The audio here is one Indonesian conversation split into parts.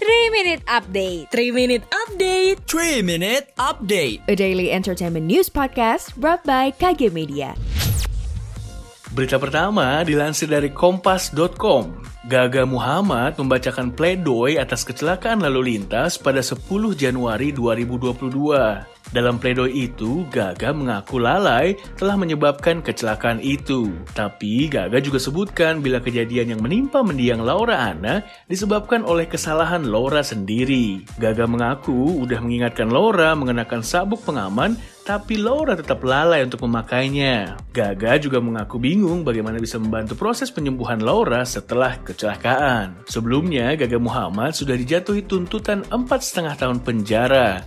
3 Minute Update 3 Minute Update 3 Minute Update A daily entertainment news podcast brought by KG Media Berita pertama dilansir dari kompas.com. Gaga Muhammad membacakan pledoi atas kecelakaan lalu lintas pada 10 Januari 2022. Dalam pledoi itu, Gaga mengaku lalai telah menyebabkan kecelakaan itu. Tapi Gaga juga sebutkan bila kejadian yang menimpa mendiang Laura Anna disebabkan oleh kesalahan Laura sendiri. Gaga mengaku udah mengingatkan Laura mengenakan sabuk pengaman tapi Laura tetap lalai untuk memakainya. Gaga juga mengaku bingung bagaimana bisa membantu proses penyembuhan Laura setelah kecelakaan. Sebelumnya, Gaga Muhammad sudah dijatuhi tuntutan 4,5 tahun penjara.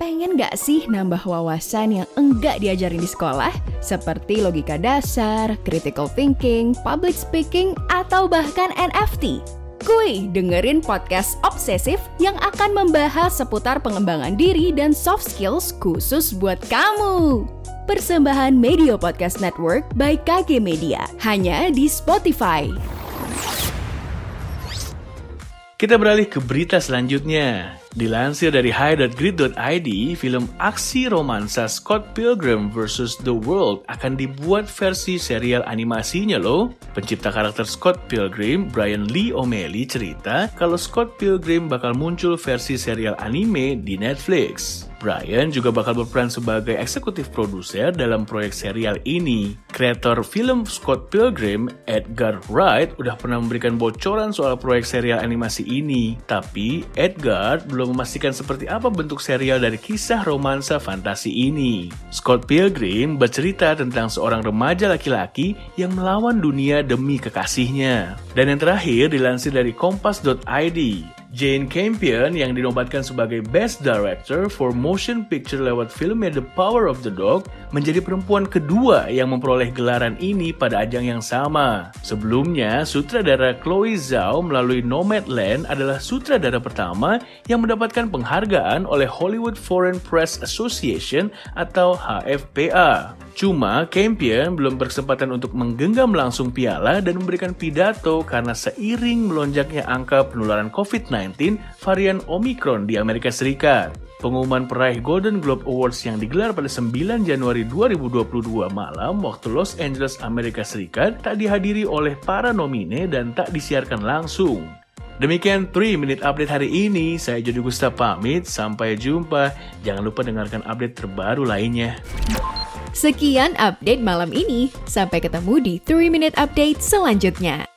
Pengen gak sih nambah wawasan yang enggak diajarin di sekolah? Seperti logika dasar, critical thinking, public speaking, atau bahkan NFT? Kuy, dengerin podcast obsesif yang akan membahas seputar pengembangan diri dan soft skills khusus buat kamu. Persembahan Media Podcast Network by KG Media, hanya di Spotify. Kita beralih ke berita selanjutnya. Dilansir dari high.grid.id, film aksi romansa Scott Pilgrim vs. The World akan dibuat versi serial animasinya loh. Pencipta karakter Scott Pilgrim, Brian Lee O'Malley cerita kalau Scott Pilgrim bakal muncul versi serial anime di Netflix. Brian juga bakal berperan sebagai eksekutif produser dalam proyek serial ini. Kreator film Scott Pilgrim, Edgar Wright, udah pernah memberikan bocoran soal proyek serial animasi ini. Tapi Edgar belum memastikan seperti apa bentuk serial dari kisah romansa fantasi ini. Scott Pilgrim bercerita tentang seorang remaja laki-laki yang melawan dunia demi kekasihnya. Dan yang terakhir dilansir dari kompas.id. Jane Campion yang dinobatkan sebagai Best Director for Motion Picture lewat filmnya The Power of the Dog menjadi perempuan kedua yang memperoleh gelaran ini pada ajang yang sama. Sebelumnya, sutradara Chloe Zhao melalui Nomadland adalah sutradara pertama yang mendapatkan penghargaan oleh Hollywood Foreign Press Association atau HFPA. Cuma, Campion belum berkesempatan untuk menggenggam langsung piala dan memberikan pidato karena seiring melonjaknya angka penularan COVID-19 varian Omicron di Amerika Serikat. Pengumuman peraih Golden Globe Awards yang digelar pada 9 Januari 2022 malam waktu Los Angeles, Amerika Serikat tak dihadiri oleh para nomine dan tak disiarkan langsung. Demikian 3 Minute Update hari ini. Saya Jody Gusta pamit. Sampai jumpa. Jangan lupa dengarkan update terbaru lainnya. Sekian update malam ini. Sampai ketemu di 3 Minute Update selanjutnya.